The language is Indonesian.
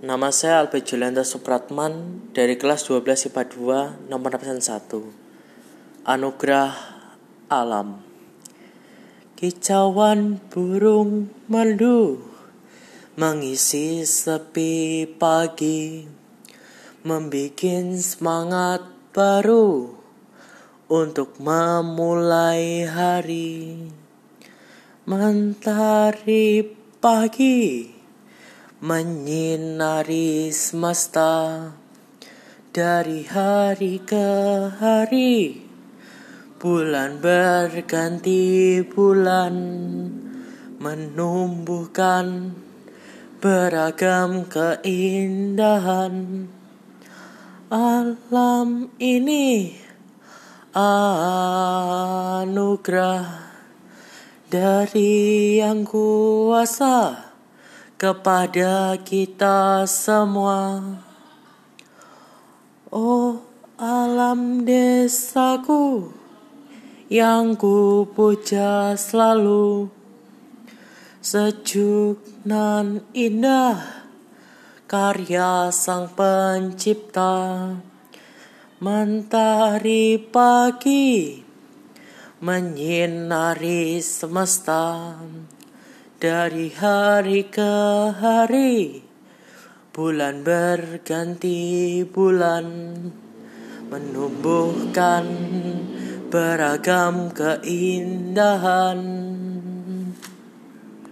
Nama saya Albert Julianto Supratman dari kelas 12 IPA 2 nomor absen 1. Anugerah Alam. Kicauan burung merdu mengisi sepi pagi, membikin semangat baru untuk memulai hari. Mentari pagi menyinari semesta. Dari hari ke hari bulan berganti bulan menumbuhkan beragam keindahan. Alam ini anugerah dari yang kuasa kepada kita semua. Oh alam desaku yang ku puja selalu. Sejuk nan indah karya sang pencipta. Mentari pagi menyinari semesta dari hari ke hari, bulan berganti bulan, menumbuhkan beragam keindahan.